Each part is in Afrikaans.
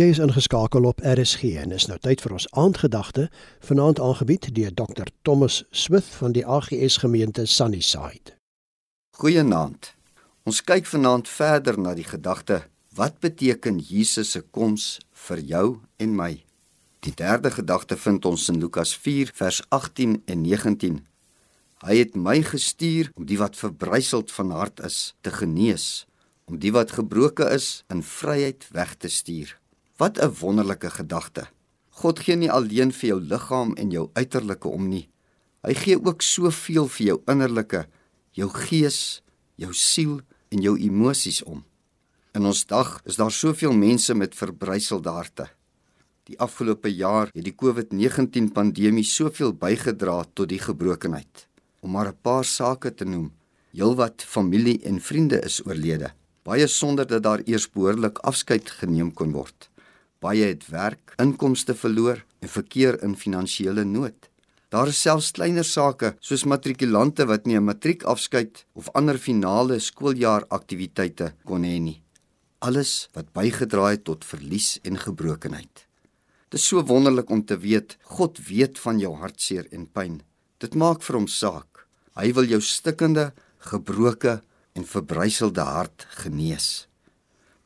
Jy is ingeskakel op RSG en is nou tyd vir ons aandgedagte vanaand aangebied deur Dr Thomas Smith van die AGS gemeente Sunnyside. Goeienaand. Ons kyk vanaand verder na die gedagte wat beteken Jesus se koms vir jou en my. Die derde gedagte vind ons in Lukas 4 vers 18 en 19. Hy het my gestuur om die wat verbryseld van hart is te genees, om die wat gebroken is in vryheid weg te stuur. Wat 'n wonderlike gedagte. God gee nie alleen vir jou liggaam en jou uiterlike om nie. Hy gee ook soveel vir jou innerlike, jou gees, jou siel en jou emosies om. In ons dag is daar soveel mense met verbryselde harte. Die afgelope jaar het die COVID-19 pandemie soveel bygedra tot die gebrokenheid. Om maar 'n paar sake te noem, heelwat familie en vriende is oorlede, baie sonder dat daar eers behoorlik afskeid geneem kon word. Baie het werk, inkomste verloor en verkeer in finansiële nood. Daar is selfs kleiner sake soos matrikulante wat nie 'n matriekafskeid of ander finale skooljaar aktiwiteite kon hê nie. Alles wat bygedra het tot verlies en gebrokenheid. Dit is so wonderlik om te weet God weet van jou hartseer en pyn. Dit maak vir hom saak. Hy wil jou stikkende, gebroke en verbryselde hart genees.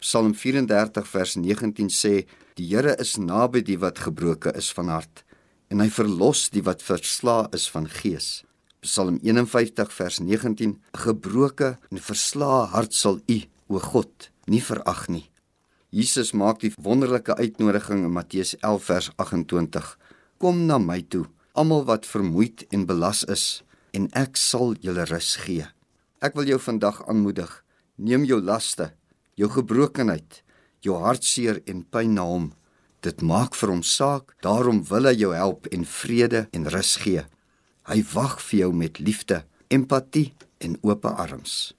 Psalm 34 vers 19 sê Die Here is naby die wat gebroken is van hart en hy verlos die wat versla is van gees. Psalm 51 vers 19 'n gebroke en versla hart sal u o God nie verag nie. Jesus maak die wonderlike uitnodiging in Matteus 11 vers 28. Kom na my toe, almal wat vermoeid en belas is, en ek sal julle rus gee. Ek wil jou vandag aanmoedig, neem jou laste, jou gebrokenheid jou hartseer en pyn na hom. Dit maak vir hom saak, daarom wil hy jou help en vrede en rus gee. Hy wag vir jou met liefde, empatie en oop arms.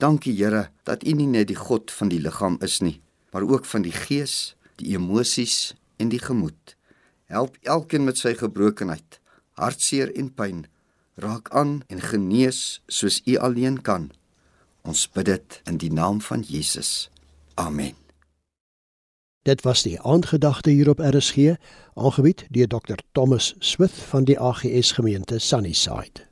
Dankie Here dat U nie net die God van die liggaam is nie, maar ook van die gees, die emosies en die gemoed. Help elkeen met sy gebrokenheid, hartseer en pyn. Raak aan en genees soos U alleen kan. Ons bid dit in die naam van Jesus. Amen. Dit was die aandgedagte hier op RSG, aangebied deur Dr Thomas Smith van die AGS gemeente Sunnyside.